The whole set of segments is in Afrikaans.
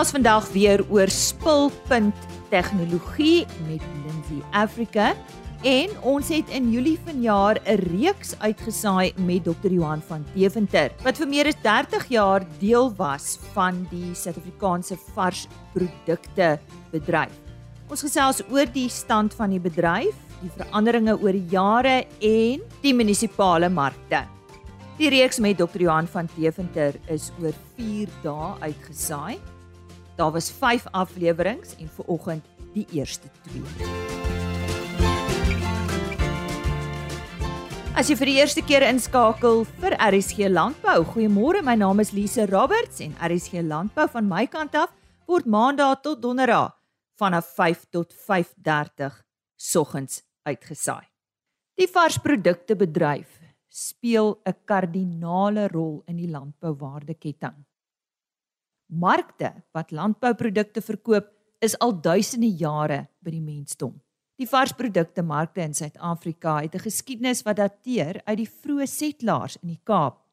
gesels vandag weer oor spulpunt tegnologie met Lindsay Africa en ons het in Julie vanjaar 'n reeks uitgesaai met Dr. Johan van Deventer wat vir meer as 30 jaar deel was van die Suid-Afrikaanse vars produkte bedryf. Ons gesels oor die stand van die bedryf, die veranderinge oor die jare en die munisipale markte. Die reeks met Dr. Johan van Deventer is oor 4 dae uitgesaai. Daar was 5 afleweringe en vir oggend die eerste 2. As jy vir die eerste keer inskakel vir RSG Landbou, goeiemôre. My naam is Lise Roberts en RSG Landbou van my kant af word maandag tot donderdag vanaf 5 tot 5:30 soggens uitgesaai. Die varsprodukte bedryf speel 'n kardinale rol in die landbouwaardeketting. Markte wat landbouprodukte verkoop, is al duisende jare by die mensdom. Die varsprodukte markte in Suid-Afrika het 'n geskiedenis wat dateer uit die vroeë setlaars in die Kaap.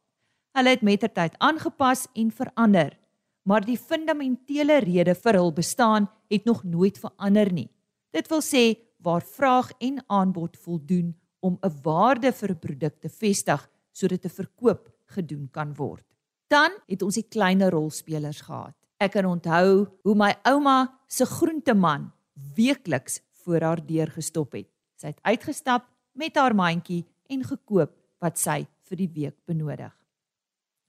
Hulle het mettertyd aangepas en verander, maar die fundamentele rede vir hul bestaan het nog nooit verander nie. Dit wil sê waar vraag en aanbod voldoen om 'n waarde vir 'n produk te vestig sodat 'n verkoop gedoen kan word. Dan het ons die kleiner rolspelers gehad. Ek kan onthou hoe my ouma se groenteman weekliks voor haar deur gestop het. Sy het uitgestap met haar mandjie en gekoop wat sy vir die week benodig.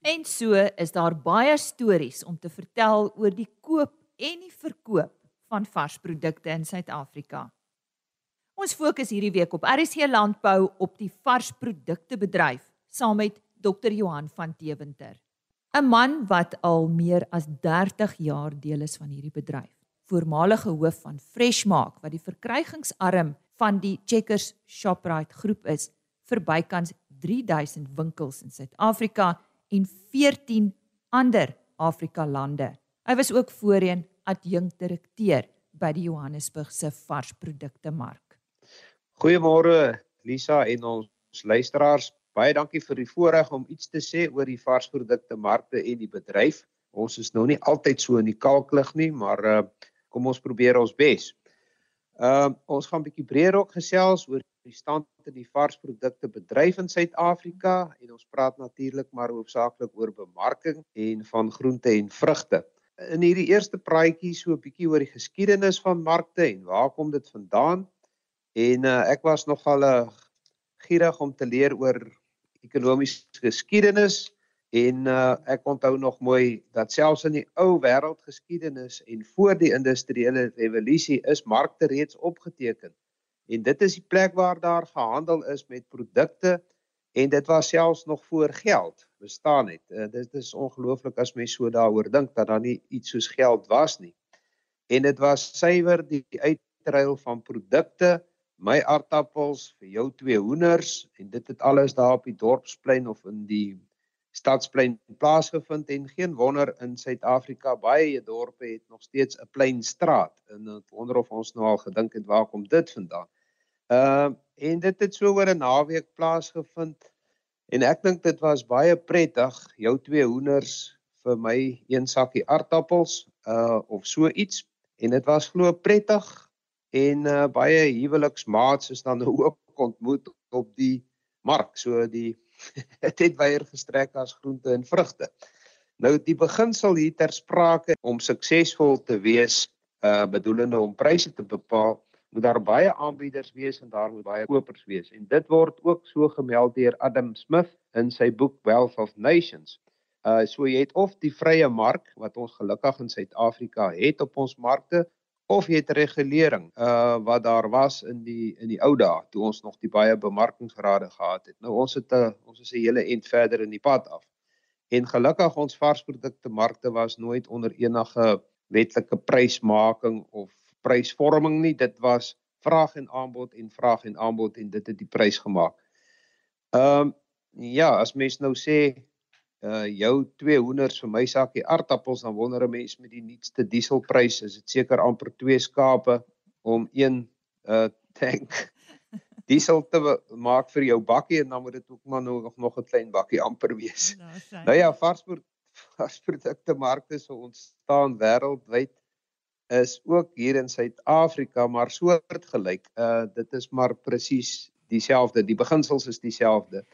En so is daar baie stories om te vertel oor die koop en die verkoop van varsprodukte in Suid-Afrika. Ons fokus hierdie week op RC Landbou op die varsprodukte bedryf saam met Dr Johan van Deventer. 'n man wat al meer as 30 jaar deel is van hierdie bedryf. Voormalige hoof van Freshmark wat die verkrygingsarm van die Checkers Shoprite groep is vir bykans 3000 winkels in Suid-Afrika en 14 ander Afrika lande. Hy was ook voorheen adjunkdirekteur by die Johannesburgse varsprodukte mark. Goeiemôre Lisa en ons luisteraars baie dankie vir die voorreg om iets te sê oor die varsprodukte markte en die bedryf. Ons is nou nie altyd so in die kalklig nie, maar uh, kom ons probeer ons bes. Ehm uh, ons gaan 'n bietjie breër ook gesels oor die stand in die varsprodukte bedryf in Suid-Afrika en ons praat natuurlik maar hoofsaaklik oor bemarking en van groente en vrugte. In hierdie eerste praatjie so 'n bietjie oor die geskiedenis van markte en waar kom dit vandaan? En uh, ek was nogal uh, gierig om te leer oor ekonomiese geskiedenis en uh, ek onthou nog mooi dat selfs in die ou wêreldgeskiedenis en voor die industriële revolusie is markte reeds opgeteken. En dit is die plek waar daar gehandel is met produkte en dit was selfs nog voor geld bestaan het. Uh, dit is ongelooflik as mens so daaroor dink dat daar nie iets soos geld was nie. En dit was suiwer die uitruil van produkte my aardappels vir jou twee hoenders en dit het alles daar op die dorpsplein of in die stadsplein plaasgevind en geen wonder in Suid-Afrika baie dorpe het nog steeds 'n plein straat en ek wonder of ons nou al gedink het waar kom dit vandaan. Ehm uh, en dit het so oor 'n naweek plaasgevind en ek dink dit was baie prettig jou twee hoenders vir my een sakkie aardappels uh of so iets en dit was glo prettig en uh, baie huweliksmaats is dan ook ontmoet op die mark. So die dit het baie gestrek as groente en vrugte. Nou die beginsel hier ter sprake om suksesvol te wees, uh bedoelende om pryse te bepaal, moet daar baie aanbieders wees en daar moet baie kopers wees. En dit word ook so gemeld deur Adam Smith in sy boek Wealth of Nations. Uh so jy het of die vrye mark wat ons gelukkig in Suid-Afrika het op ons markte of jy het regulering uh wat daar was in die in die ou dae toe ons nog die baie bemarkingsrade gehad het. Nou ons het 'n uh, ons is 'n hele end verder in die pad af. En gelukkig ons varsprodukte markte was nooit onder enige wetlike prysmaking of prysvorming nie. Dit was vraag en aanbod en vraag en aanbod en dit het die prys gemaak. Ehm um, ja, as mens nou sê uh jou twee hoenders vir my sakkie aardappels dan wonder 'n mens met die nuutste dieselpryse is dit seker amper twee skape om een uh tank diesel te maak vir jou bakkie en dan moet dit ook maar nog nog 'n klein bakkie amper wees. Nou, nou ja, varsvoer varsprodukte markte sou ontstaan wêreldwyd is ook hier in Suid-Afrika maar soortgelyk. Uh dit is maar presies dieselfde. Die beginsels is dieselfde.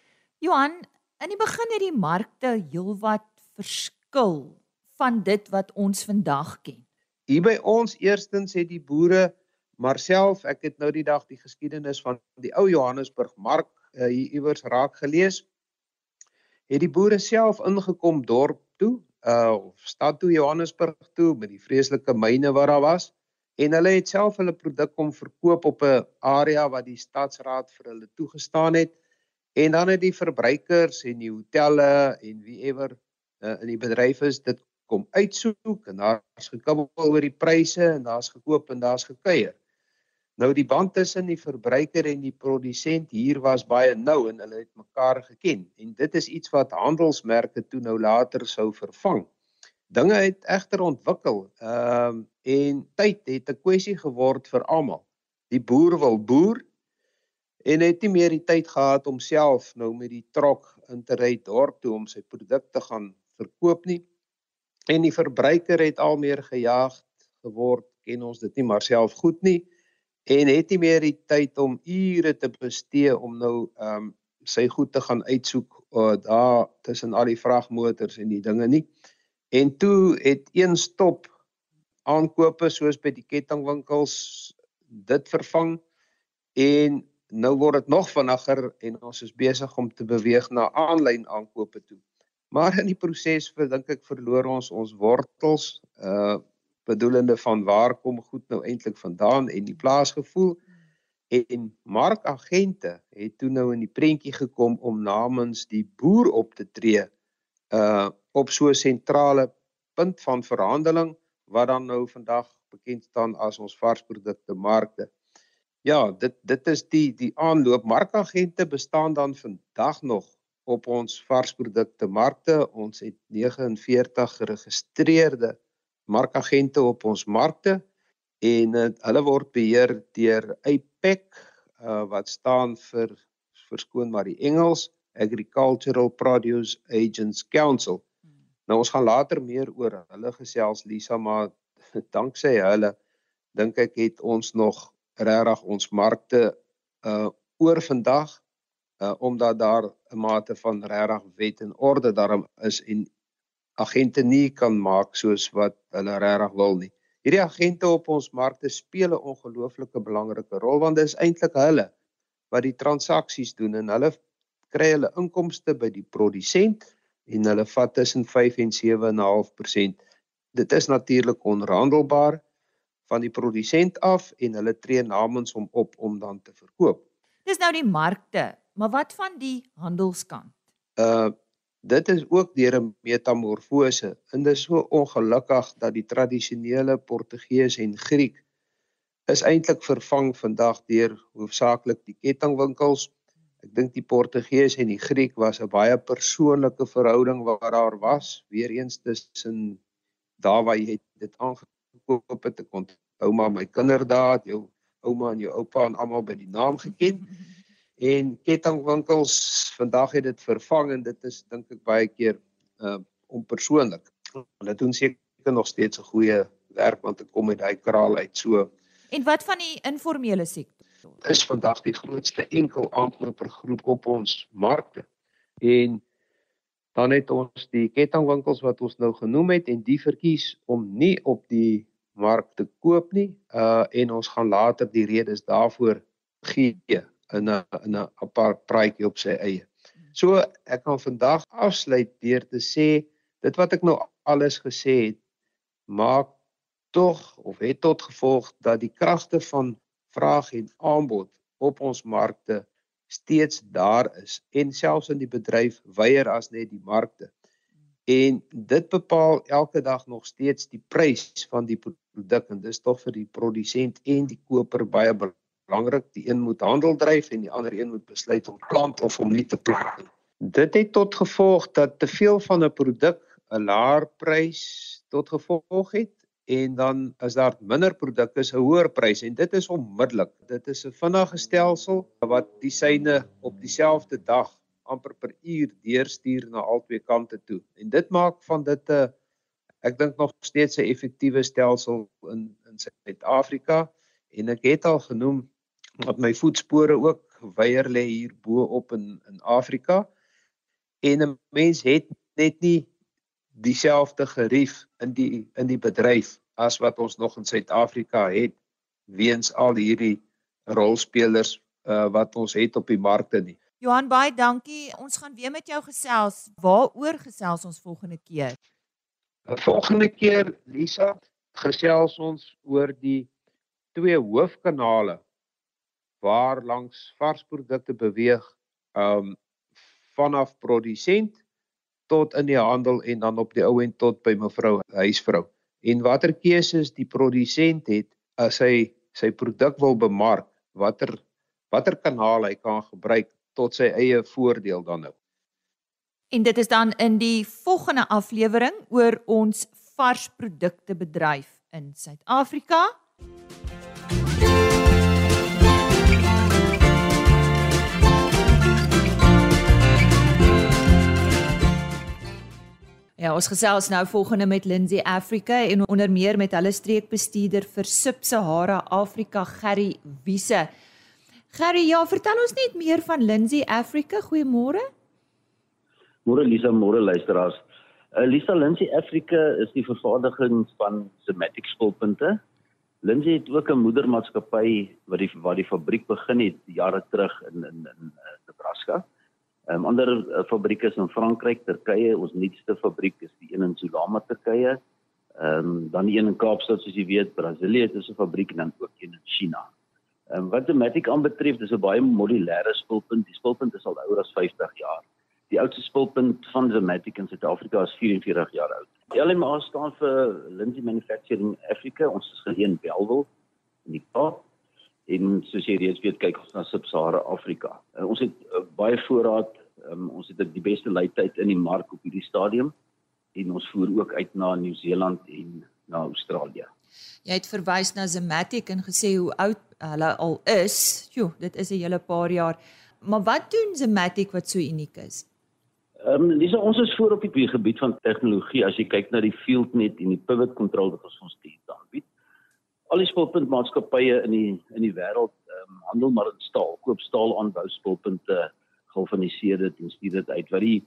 Johan, in die begin het die markte heelwat verskil van dit wat ons vandag ken. Hier by ons eerstens het die boere maar self, ek het nou die dag die geskiedenis van die ou Johannesburg mark uh, hier iewers raak gelees. Het die boere self ingekom dorp toe uh stad toe Johannesburg toe met die vreeslike myne wat daar was en hulle het self hulle produk kom verkoop op 'n area wat die stadsraad vir hulle toegestaan het en dan het die verbruikers en die hotelle en wie ever uh, in die bedryf is dit kom uitsoek en daar's gekabbel oor die pryse en daar's gekoop en daar's gekuier. Nou die band tussen die verbruiker en die produsent hier was baie nou en hulle het mekaar geken en dit is iets wat handelsmerke toe nou later sou vervang. Dinge het egter ontwikkel. Ehm um, en tyd het 'n kwessie geword vir almal. Die boer wil boer en het nie meer die tyd gehad om self nou met die trok in te ry dorp toe om sy produkte gaan verkoop nie. En die verbruiker het al meer gejaag geword, ken ons dit nie maar self goed nie en het nie meer die tyd om ure te bestee om nou ehm um, sy goed te gaan uitsoek uh, daar tussen al die vragmotors en die dinge nie. En toe het een stop aankope soos by die kettingwinkels dit vervang en nou word dit nog vinniger en ons is besig om te beweeg na aanlyn aankope toe. Maar in die proses vir dink ek verloor ons ons wortels uh bedoelende van waar kom goed nou eintlik vandaan en die plaasgevoel en markagente het toe nou in die prentjie gekom om namens die boer op te tree uh op so 'n sentrale punt van verhandeling wat dan nou vandag bekend staan as ons varsprodukte markte. Ja, dit dit is die die aanloop markagente bestaan dan vandag nog op ons varsprodukte markte. Ons het 49 geregistreerde markagente op ons markte en uh, hulle word beheer deur APEC uh, wat staan vir verskoon maar die Engels Agricultural Produce Agents Council. Nou ons gaan later meer oor hulle gesels Lisa maar danksy hulle dink ek het ons nog regtig ons markte uh oor vandag uh omdat daar 'n mate van regtig wet en orde daarom is en agente nie kan maak soos wat hulle regtig wil nie. Hierdie agente op ons markte speel 'n ongelooflike belangrike rol want dit is eintlik hulle wat die transaksies doen en hulle kry hulle inkomste by die produsent en hulle vat tussen 5 en 7.5%. Dit is natuurlik onhandelbaar van die produsent af en hulle tree namens hom op om dan te verkoop. Dis nou die markte, maar wat van die handelskant? Uh dit is ook deur 'n metamorfose en dit is so ongelukkig dat die tradisionele Portugees en Griek is eintlik vervang vandag deur hoofsaaklik die kettingwinkels. Ek dink die Portugees en die Griek was 'n baie persoonlike verhouding waar daar was, weer eens tussen daar waar jy dit aangekoop het, ek onthou maar my kinderdae, jou ouma en jou oupa en almal by die naam geken. en kettingwinkels vandag het dit vervang en dit is dink ek baie keer uh onpersoonlik. Hulle doen seker nog steeds 'n goeie werk want dit kom uit daai kraal uit so. En wat van die informele sektor? Is vandag die grootste enkel aankoper groep op ons markte. En dan het ons die kettingwinkels wat ons nou genoem het en die verkies om nie op die mark te koop nie uh en ons gaan later die redes daarvoor gee in 'n in 'n apart praatjie op sy eie. So ek kan vandag afsluit deur te sê dit wat ek nou alles gesê het maak tog of het tot gevolg dat die kragte van vraag en aanbod op ons markte steeds daar is en selfs in die bedryf weier as net die markte. En dit bepaal elke dag nog steeds die prys van die produk en dis tog vir die produsent en die koper baie belangrik. Die een moet handel dryf en die ander een moet besluit om plant of om nie te plant nie. Dit het tot gevolg dat te veel van 'n produk 'n laer prys tot gevolg het en dan as daar minder produkte is 'n hoër prys en dit is onmiddellik. Dit is 'n vinnige stelsel wat die syne op dieselfde dag amper per uur deurstuur na albei kante toe. En dit maak van dit 'n ek dink nog steeds 'n effektiewe stelsel in in Suid-Afrika en ek het al genoem dat my voetspore ook weier lê hier bo op in in Afrika. En 'n mens het net nie dieselfde gerief in die in die bedryf as wat ons nog in Suid-Afrika het weens al hierdie rolspelers uh, wat ons het op die markte nie. Johan baie dankie. Ons gaan weer met jou gesels. Waaroor gesels ons volgende keer? Die volgende keer Lisa gesels ons oor die twee hoofkanale waar langs varsprodukte beweeg um vanaf produsent tot in die handel en dan op die ou end tot by mevrou huisvrou. En watter keuses die produsent het as hy sy produk wil bemark, watter watter kanaal hy kan gebruik tot sy eie voordeel dan nou. En dit is dan in die volgende aflewering oor ons varsprodukte bedryf in Suid-Afrika. Ja, ons gesels nou volgende met Lindsay Africa en onder meer met hulle streekbestuurder vir Sub-Sahara Afrika, Gerry Wiese. Gerry, ja, vertel ons net meer van Lindsay Africa. Goeiemôre. Môre Lisa, môre luisteraars. Uh, Lisa Lindsay Africa is die vervaardiging van Sematic spulpunte. Lindsay het ook 'n moedermaatskappy wat die waar die fabriek begin het jare terug in in in uh, Nebraska. Ehm um, ander uh, fabrieke is in Frankryk, Turkye, ons nuutste fabriek is die een in Sulama, Turkye. Ehm um, dan die een in Kaapstad, soos jy weet, Brasilië het 'n fabriek en dan ook een in China. Ehm um, wat Dematic aanbetref, dis 'n baie modulêre spulpunt. Die spulpunt is al ouer as 50 jaar. Die oudste spulpunt van Dematic in Suid-Afrika is 44 jaar oud. LMA staan vir Lindsay Manufacturing Africa. Ons is geleë in Bellville in die Kaap en soos jy reeds weet kyk ons na Sub-Sahara Afrika. Uh, ons het uh, baie voorraad, um, ons het die beste leidtyd in die mark op hierdie stadium en ons voer ook uit na Nieu-Seeland en na Australië. Jy het verwys na Zematic en gesê hoe oud hulle al is. Jo, dit is 'n hele paar jaar. Maar wat doen Zematic wat so uniek is? Ehm um, dis ons is voor op die gebied van tegnologie. As jy kyk na die FieldNet en die pivot control wat ons ons dienste aanbied al die spulpuntmaatskappye in die in die wêreld um, handel maar in staal, koop staal aanbou spulpunte, galvaniseer dit en stuur dit uit. Wat die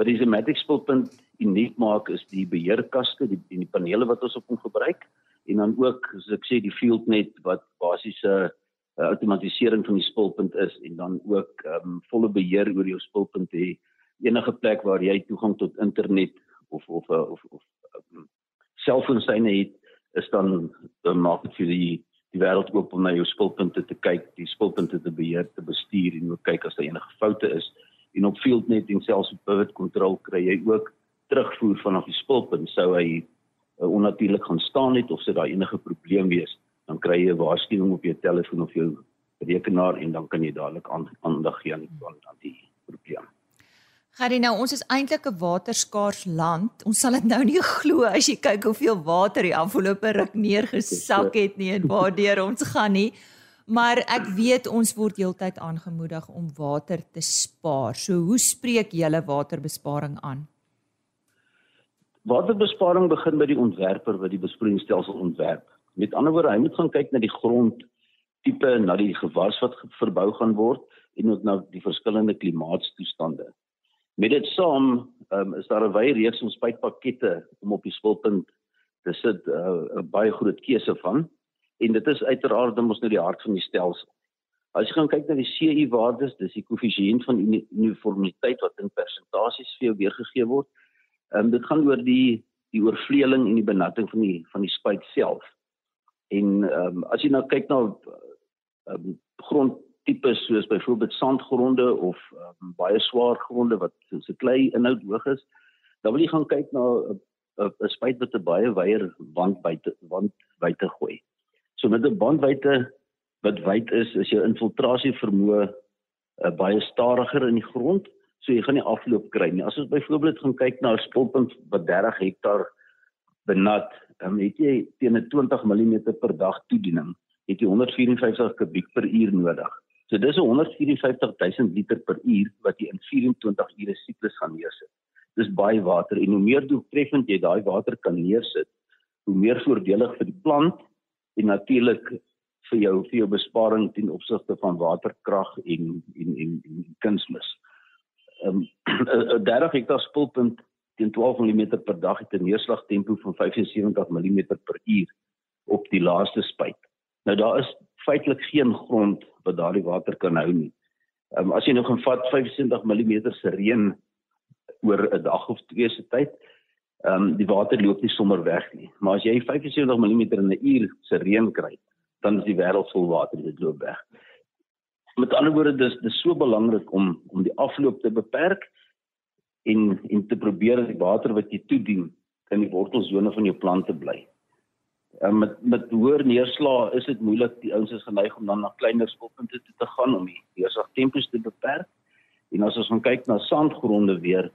wat die Zematic spulpunt uniek maak is die beheerkaste, die die panele wat ons op hom gebruik. En dan ook as ek sê die FieldNet wat basiese uh, outomatisering van die spulpunt is en dan ook um, volle beheer oor jou spulpunt hê enige plek waar jy toegang tot internet of of of of, of um, selfoonsyne het is dan dan maak dit vir die die wêreld oop om na jou spulpunte te kyk, die spulpunte te beheer, te bestuur en ook kyk as daar enige foute is. En op FieldNet en selfs op Pivot Control kry jy ook terugvoer vanaf die spulpunt sou hy uh, onnatuurlik gaan staan het of sit daar enige probleem wees, dan kry jy 'n waarskuwing op jou telefoon of jou rekenaar en dan kan jy dadelik aandag gee aan, aan die probleem. Gary nou ons is eintlik 'n waterskaars land. Ons sal dit nou nie glo as jy kyk hoeveel water die afgelope ruk neergesak het nie en waardeur ons gaan nie. Maar ek weet ons word heeltyd aangemoedig om water te spaar. So hoe spreek julle waterbesparing aan? Waterbesparing begin by die ontwerper wat die besproeiingsstelsel ontwerp. Met ander woorde, hy moet gaan kyk na die grond tipe, na die gewas wat verbou gaan word en ook na die verskillende klimaatstoestande. Met dit saam um, is daar 'n wye reeks van spuitpakkette om op die spulpunt te sit 'n uh, baie groot keuse van en dit is uiteraard dan mos nou die hart van die stelsel. As jy gaan kyk na die CU waardes, dis die koëffisiënt van uniformiteit wat in persentasies vir jou weergegee word. Ehm um, dit gaan oor die die oorvleeling en die benatting van die van die spuit self. En ehm um, as jy nou kyk na ehm um, grond tipes soos byvoorbeeld sandgronde of um, baie swaar gronde wat se klei inhoud hoog is, dan wil jy gaan kyk na 'n spuit wat 'n baie wyer wandwyte wandwyte gooi. So met 'n bandwyte wat wyd is, is jou infiltrasie vermoë uh, baie stadiger in die grond, so jy gaan nie afloop kry nie. As ons byvoorbeeld gaan kyk na 'n spulpunt wat 30 hektaar benat, dan het jy teen 'n 20 mm per dag toediening, het jy 154 kubiek per uur nodig. So dis 154 000 liter per uur wat jy in 24 ure siklus gaan neersit. Dis baie water en hoe meer doeltreffend jy daai water kan neersit, hoe meer voordelig vir die plant en natuurlik vir jou vir jou besparing ten opsigte van waterkrag en en en, en kunsmis. Ehm um, 'n 30 hektaar spulpunt teen 12 mm per dag het 'n neerslagtempo van 75 mm per uur op die laaste spuit. Nou daar is feitelik geen grond wat daardie water kan hou nie. Ehm um, as jy nou gaan vat 75 mm se reën oor 'n dag of twee se tyd, ehm um, die water loop nie sommer weg nie. Maar as jy 75 mm in 'n uur se reën kry, dan is die wêreld vol water dit loop weg. Met ander woorde dis dis so belangrik om om die afloop te beperk en en te probeer dat die water wat jy toedien in die wortelsone van jou plante bly. En met met hoër neerslae is dit moeilik die ouens is geneig om dan na kleiner skoppunte toe te gaan om die neerslagtempos te beperk. En as ons gaan kyk na sandgronde weer,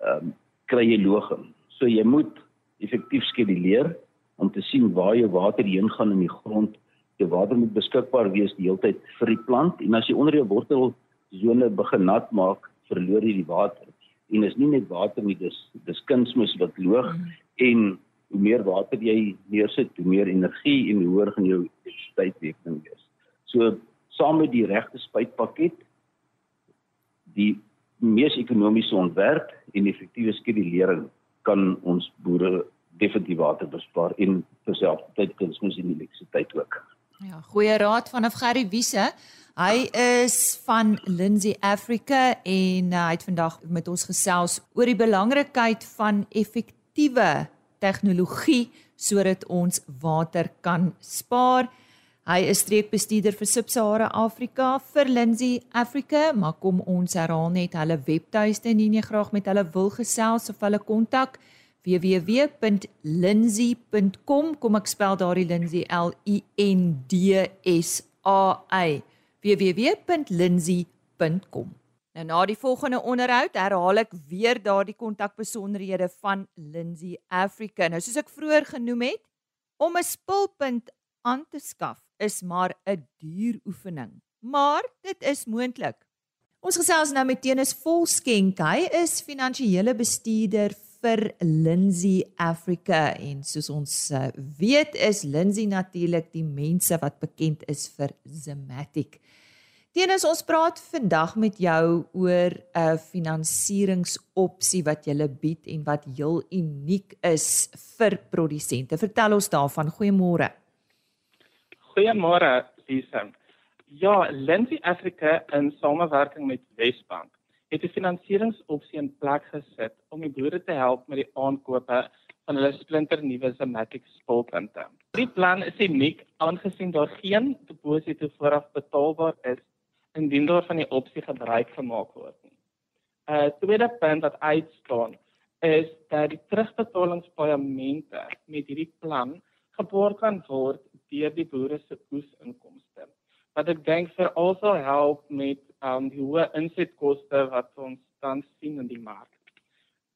ehm um, kry jy logem. So jy moet effektief skeduleer om te sien waar jou water heen gaan in die grond. Jou water moet beskikbaar wees die hele tyd vir die plant en as jy onder jou wortelsone begin nat maak, verloor jy die water. En is nie net water nie, dis dis kunsmis wat loog mm. en hoe meer water jy neersit, hoe meer energie en hoe hoër gaan jou elektrisiteitsrekening wees. So saam met die regte spuitpakket die mees ekonomiese ontwerp en effektiewe skedulering kan ons boere definitief water bespaar en terselfdertyd kunsmis en elektrisiteit ook. Ja, goeie raad vanaf Gerry Wiese. Hy is van Lindsay Africa en uh, hy het vandag met ons gesels oor die belangrikheid van effektiewe tegnologie sodat ons water kan spaar. Hy is streekbestuurder vir Sub-Sahara Afrika vir Lindsay Africa, maar kom ons herhaal net hulle webtuiste indien jy graag met hulle wil gesels of hulle kontak www.lindsay.com kom ek spel daardie Lindsay L I N D S A Y www.lindsay.com Nou na die volgende onderhoud herhaal ek weer daardie kontakbesonderhede van Lindsay Africa. Nou soos ek vroeër genoem het, om 'n spulpunt aan te skaf is maar 'n duur oefening, maar dit is moontlik. Ons gesels nou met Tenis Volskenk. Hy is finansiële bestuurder vir Lindsay Africa en soos ons uh, weet is Lindsay natuurlik die mense wat bekend is vir Zematic. Teens ons praat vandag met jou oor 'n finansieringsopsie wat jy bied en wat heel uniek is vir produsente. Vertel ons daarvan. Goeiemôre. Goeiemôre, Lisa. Ja, Lensie Afrika in samewerking met Wesbank het 'n finansieringsopsie in plek gesit om die boere te help met die aankope van hulle splinternuwe Zematic spulpunte. Die plan is uniek aangesien daar geen deposito vooraf betaalbaar is indien daar van die opsie gebruik gemaak word nie. 'n uh, Tweede punt wat uitstaan is dat die terugbetalingspaemente met hierdie plan geborg kan word deur die boere se oesinkomste. Wat ek dink vir also help met um, die hoë insetkoste wat ons tans sien in die mark.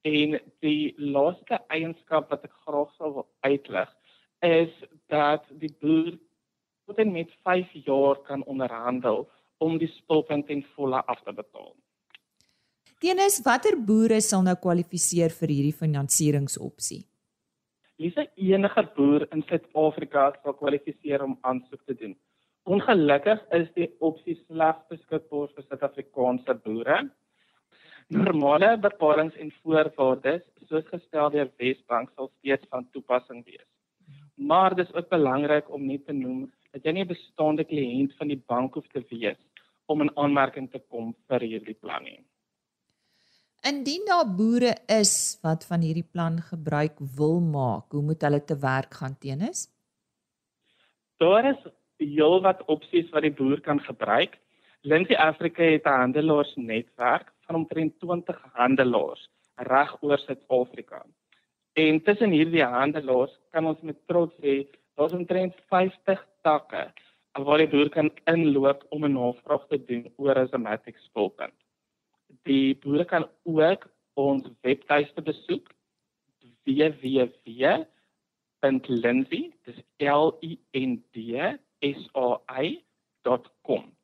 En die laaste eienskap wat ek graag sou wil uitlig is dat die boer tot en met 5 jaar kan onderhandel om die spulpunt ten volle af te betaal. Tenis, watter boere sal nou kwalifiseer vir hierdie finansieringsopsie? Lisa, enige boer in Suid-Afrika sal kwalifiseer om aansoek te doen. Ongelukkig is die opsie slegs beskikbaar vir Suid-Afrikaanse boere. Normale bepalinge en voorwaardes, soos gestel deur Wesbank, sal steeds van toepassing wees. Maar dis ook belangrik om net te noem dat jy nie 'n bestaande kliënt van die bank hoef te wees om 'n aanmerking te kom vir hierdie plan nie. Indien daar boere is wat van hierdie plan gebruik wil maak, hoe moet hulle te werk gaan teenoor? Daar is heelwat opsies wat die boer kan gebruik. Lindsay Africa het 'n handelaarsnetwerk van omtrent 20 handelaars reg oor Suid-Afrika. En tussen hierdie handelaars kan ons met trots sê daar's omtrent 50 takke waar die boer kan inloop om 'n navraag te doen oor 'n Zematic spulpunt. Die boere kan ook ons webtuiste besoek www.lindsay.com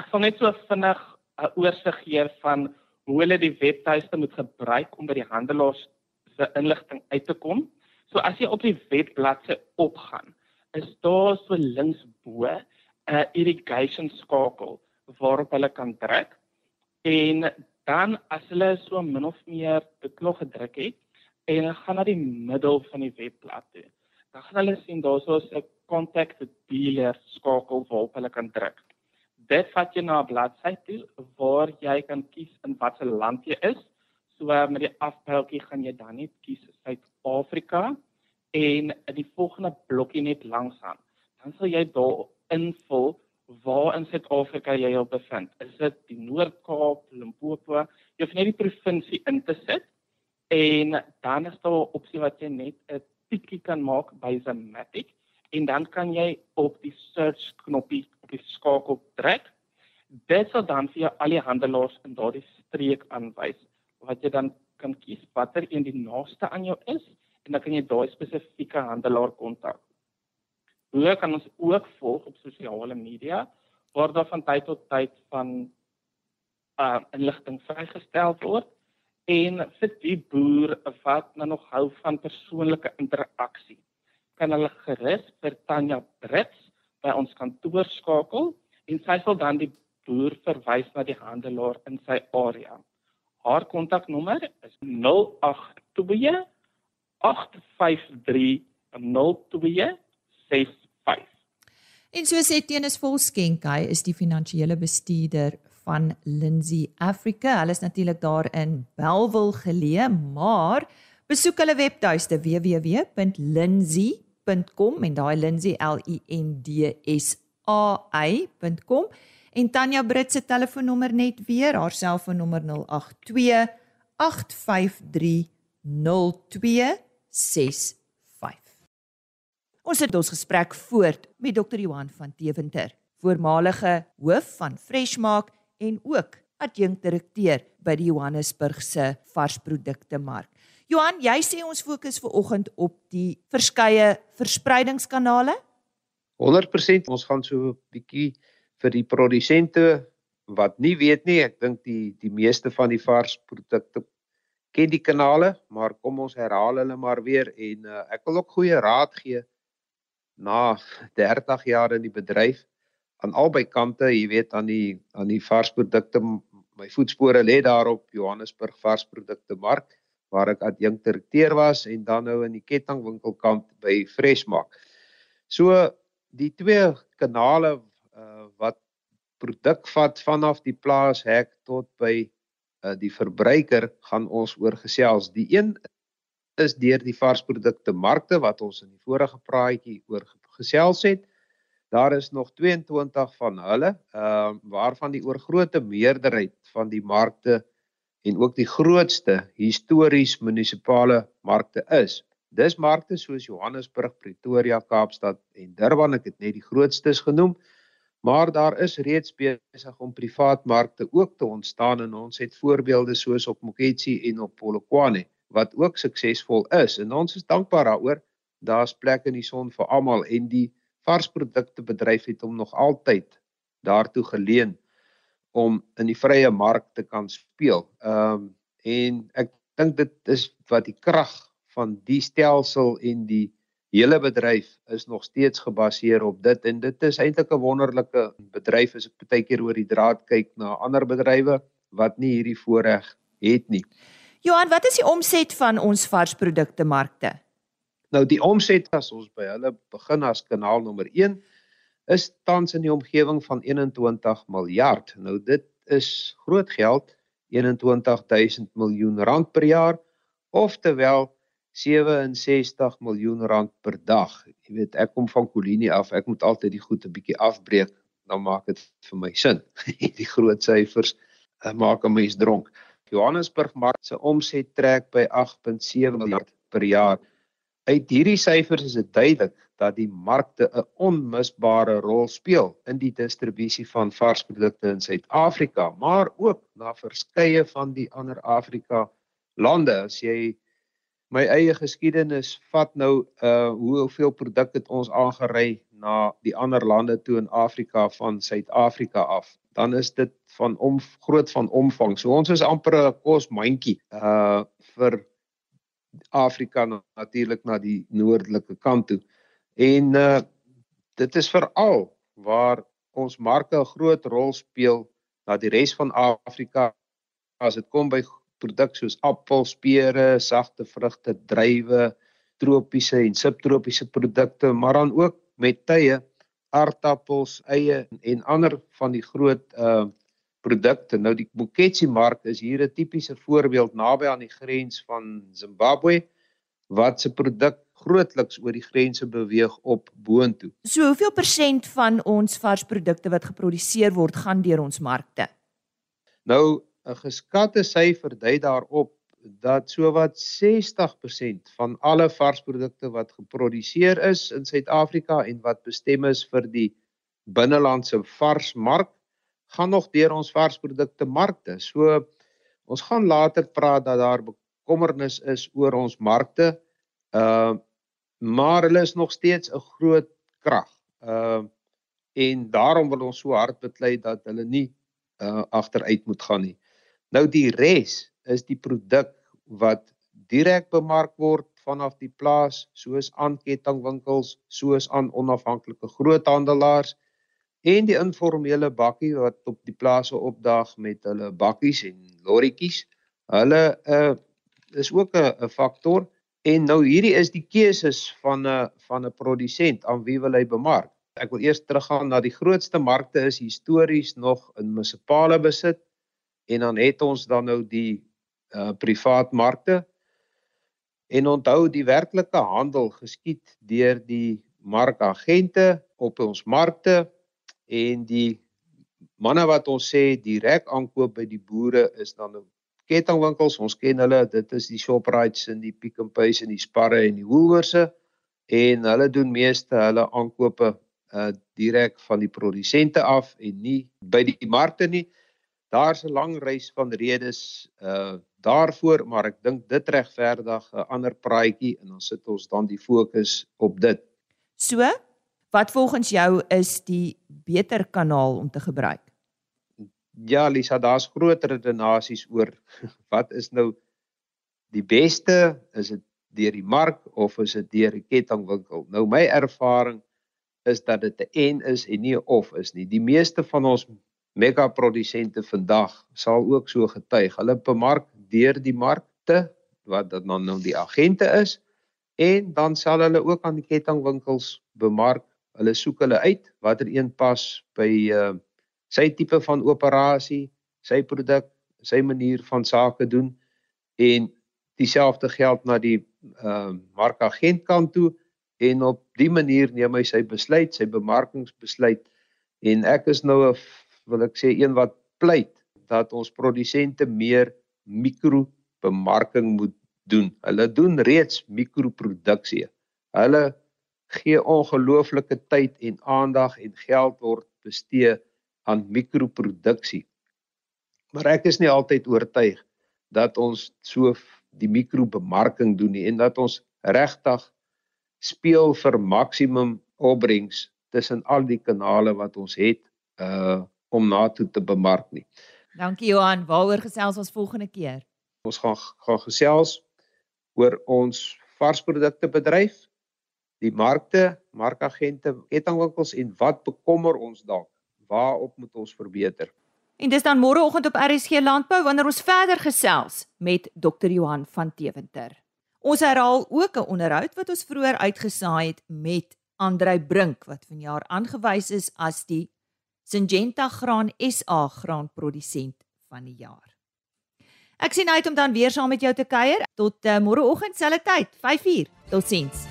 Ek sal net so vinnig 'n oorsig gee van hoe hulle die webtuiste moet gebruik om by die handelaars se inligting uit te kom. So as jy op die webbladsy opgaan, is daar so linksbo 'n irrigation skakel waarop hulle kan druk en dan as hulle so min of meer nog gedruk het en hulle gaan na die middel van die webblad toe. Dan gaan hulle sien daar's so 'n contact the dealer skakel waarop hulle kan druk. Dit vat jou na 'n bladsy toe waar jy kan kies in watter land jy is. So met die afpyltjie gaan jy dan net kies Suid-Afrika en die volgende blokkie net langs aan. Dan sal jy daar invul waar in Suid-Afrika jy jou bevind. Is dit die Noord-Kaap, Limpopo? Jy hoef net die provinsie in te sit en dan is daar 'n opsie wat jy net 'n tikkie kan maak by Zamatic en dan kan jy op die search knoppie op die skakel druk. Dit sal dan vir jou al die handelaars in daardie streek aanwys wat jy dan kan kies watter een die naaste aan jou is en dan kan jy daai spesifieke handelaar kontak. Hoe kan ons ook volg op sosiale media waar daar van tyd tot tyd van uh inligting vrygestel word en vir die boer wat nou nog hou van persoonlike interaksie kan hulle gerus vir Tanya Brits by ons kantoor skakel en sy sal dan die boer verwys na die handelaar in sy area. Haar kontaknommer is 082 853 0265 En so sê Tenis Volskenk, hy is die finansiële bestuurder van Lindsay Africa. Hulle is natuurlik daar in Belwel geleë, maar besoek hulle webtuiste www.lindsay.com en daai Lindsay L I N D S A Y.com en Tanya Brits se telefoonnommer net weer, haar selfoonnommer 082 853 0265. Ons het ons gesprek voort met Dr. Johan van Deventer, voormalige hoof van Freshmark en ook adjunkdirekteur by die Johannesburgse varsprodukte mark. Johan, jy sê ons fokus ver oggend op die verskeie verspreidingskanale? 100% ons gaan so 'n bietjie vir die produsente wat nie weet nie, ek dink die die meeste van die varsprodukte ken die kanale, maar kom ons herhaal hulle maar weer en uh, ek wil ook goeie raad gee na 30 jaar in die bedryf aan albei kante, jy weet aan die aan die varsprodukte my voetspore lê daar op Johannesburg varsprodukte mark waar ek adjunkdirekteur was en dan nou in die kettingwinkelkant by Freshmark. So die twee kanale uh, wat produk vat vanaf die plaashek tot by uh, die verbruiker gaan ons oor gesels. Die een is deur die varsprodukte markte wat ons in die vorige praatjie oor gesels het. Daar is nog 22 van hulle, ehm uh, waarvan die oorgrootste meerderheid van die markte en ook die grootste histories munisipale markte is. Dis markte soos Johannesburg, Pretoria, Kaapstad en Durban, ek het net die grootstes genoem. Maar daar is reeds besig om privaat markte ook te ontstaan en ons het voorbeelde soos op Moketsi en op Polokwane wat ook suksesvol is en ons is dankbaar daaroor. Daar's plek in die son vir almal en die varsprodukte bedryf het hom nog altyd daartoe geleen om in die vrye mark te kan speel. Ehm um, en ek dink dit is wat die krag van die stelsel en die hele bedryf is nog steeds gebaseer op dit en dit is eintlik 'n wonderlike bedryf as ek baie keer oor die draad kyk na ander bedrywe wat nie hierdie voorreg het nie. Johan, wat is die omset van ons varsprodukte markte? Nou die omset as ons by hulle begin as kanaal nommer 1 is tans in die omgewing van 21 miljard. Nou dit is groot geld, 21000 miljoen rand per jaar of terwyl 67 miljoen rand per dag. Jy weet, ek kom van Kolinie af. Ek moet altyd die goed 'n bietjie afbreek, dan maak dit vir my sin. die groot syfers uh, maak 'n mens dronk. Johannesburg mark se omset trek by 8.7 miljard per jaar. Uit hierdie syfers is dit duidelik dat die markte 'n onmisbare rol speel in die distribusie van varsprodukte in Suid-Afrika, maar ook na verskeie van die ander Afrika lande. As jy my eie geskiedenis vat nou uh hoeveel produkte het ons aangery na die ander lande toe in Afrika van Suid-Afrika af, dan is dit van om groot van omvang. So ons is amper 'n kosmandjie uh vir Afrika natuurlik na die noordelike kant toe. En uh dit is veral waar ons marke 'n groot rol speel na die res van Afrika as dit kom by produkte soos appels, pere, sagte vrugte, druiwe, tropiese en subtropiese produkte, maar dan ook met tye, aardappels, eie en ander van die groot uh produkte. Nou die Buketsi mark is hier 'n tipiese voorbeeld naby aan die grens van Zimbabwe wat se produk grootliks oor die grense beweeg op boontoe. So hoeveel persent van ons varsprodukte wat geproduseer word gaan deur ons markte? Nou 'n geskatte syfer dui daarop dat sowat 60% van alle varsprodukte wat geproduseer is in Suid-Afrika en wat bestem is vir die binnelandse varsmark gaan nog deur ons varsprodukte markte. So ons gaan later praat dat daar bekommernis is oor ons markte. Uh maar hulle is nog steeds 'n groot krag. Uh en daarom wil ons so hard beklei dat hulle nie uh agteruit moet gaan nie. Nou die res is die produk wat direk bemark word vanaf die plaas soos aan kettingwinkels, soos aan onafhanklike groothandelaars en die informele bakkie wat op die plase opdaag met hulle bakkies en lorrietjies. Hulle uh is ook 'n faktor en nou hierdie is die keuses van 'n van 'n produsent aan wie wil hy bemark. Ek wil eers teruggaan na die grootste markte is histories nog in munisipale besit en dan het ons dan nou die uh privaat markte. En onthou die werklike handel geskied deur die markagente op ons markte en die manne wat ons sê direk aankoop by die boere is dan nou kettingwinkels. Ons ken hulle, dit is die Shoprite's en die Pick n Pay's en die Sparre en die Woolworths en hulle doen meeste hulle aankope uh direk van die produsente af en nie by die markte nie. Daar's 'n lang reis van redes uh daarvoor, maar ek dink dit regverdig 'n ander praatjie en dan sit ons dan die fokus op dit. So, wat volgens jou is die beter kanaal om te gebruik? Ja, Lisa, daar's groot redenasies oor wat is nou die beste? Is dit deur die mark of is dit deur 'n kettingwinkel? Nou my ervaring is dat dit 'n en is en nie 'n of is nie. Die meeste van ons mega produsente vandag sal ook so getuig. Hulle bemark deur die markte wat dan nou die agente is en dan sal hulle ook aan die kettingwinkels bemark. Hulle soek hulle uit watter een pas by uh sy tipe van operasie, sy produk, sy manier van sake doen en dieselfde geld na die uh markagent kant toe en op die manier neem hy sy besluit, sy bemarkingsbesluit en ek is nou 'n wil ek sê een wat pleit dat ons produsente meer mikrobemarking moet doen. Hulle doen reeds mikroproduksie. Hulle gee ongelooflike tyd en aandag en geld word bestee aan mikroproduksie. Maar ek is nie altyd oortuig dat ons so die mikrobemarking doen nie en dat ons regtig speel vir maksimum opbrengs tussen al die kanale wat ons het uh om na toe te bemark nie. Dankie Johan, waaroor gesels ons volgende keer? Ons gaan gaan gesels oor ons varsprodukte bedryf, die markte, markagente, kettingwinkels en wat bekommer ons dalk? Waarop moet ons verbeter? En dis dan môreoggend op RSG Landbou wanneer ons verder gesels met Dr. Johan van Teventer. Ons herhaal ook 'n onderhoud wat ons vroeër uitgesaai het met Andrei Brink wat vanjaar aangewys is as die Syngenta Graan SA graanprodusent van die jaar. Ek sien uit om dan weer saam met jou te kuier tot uh, môreoggend selfde tyd, 5uur. Totsiens.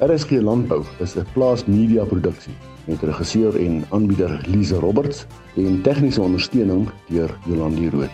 RSG Landbou is 'n plaas media produksie met regisseur en aanbieder Lize Roberts en tegniese ondersteuning deur Jolande Rooi.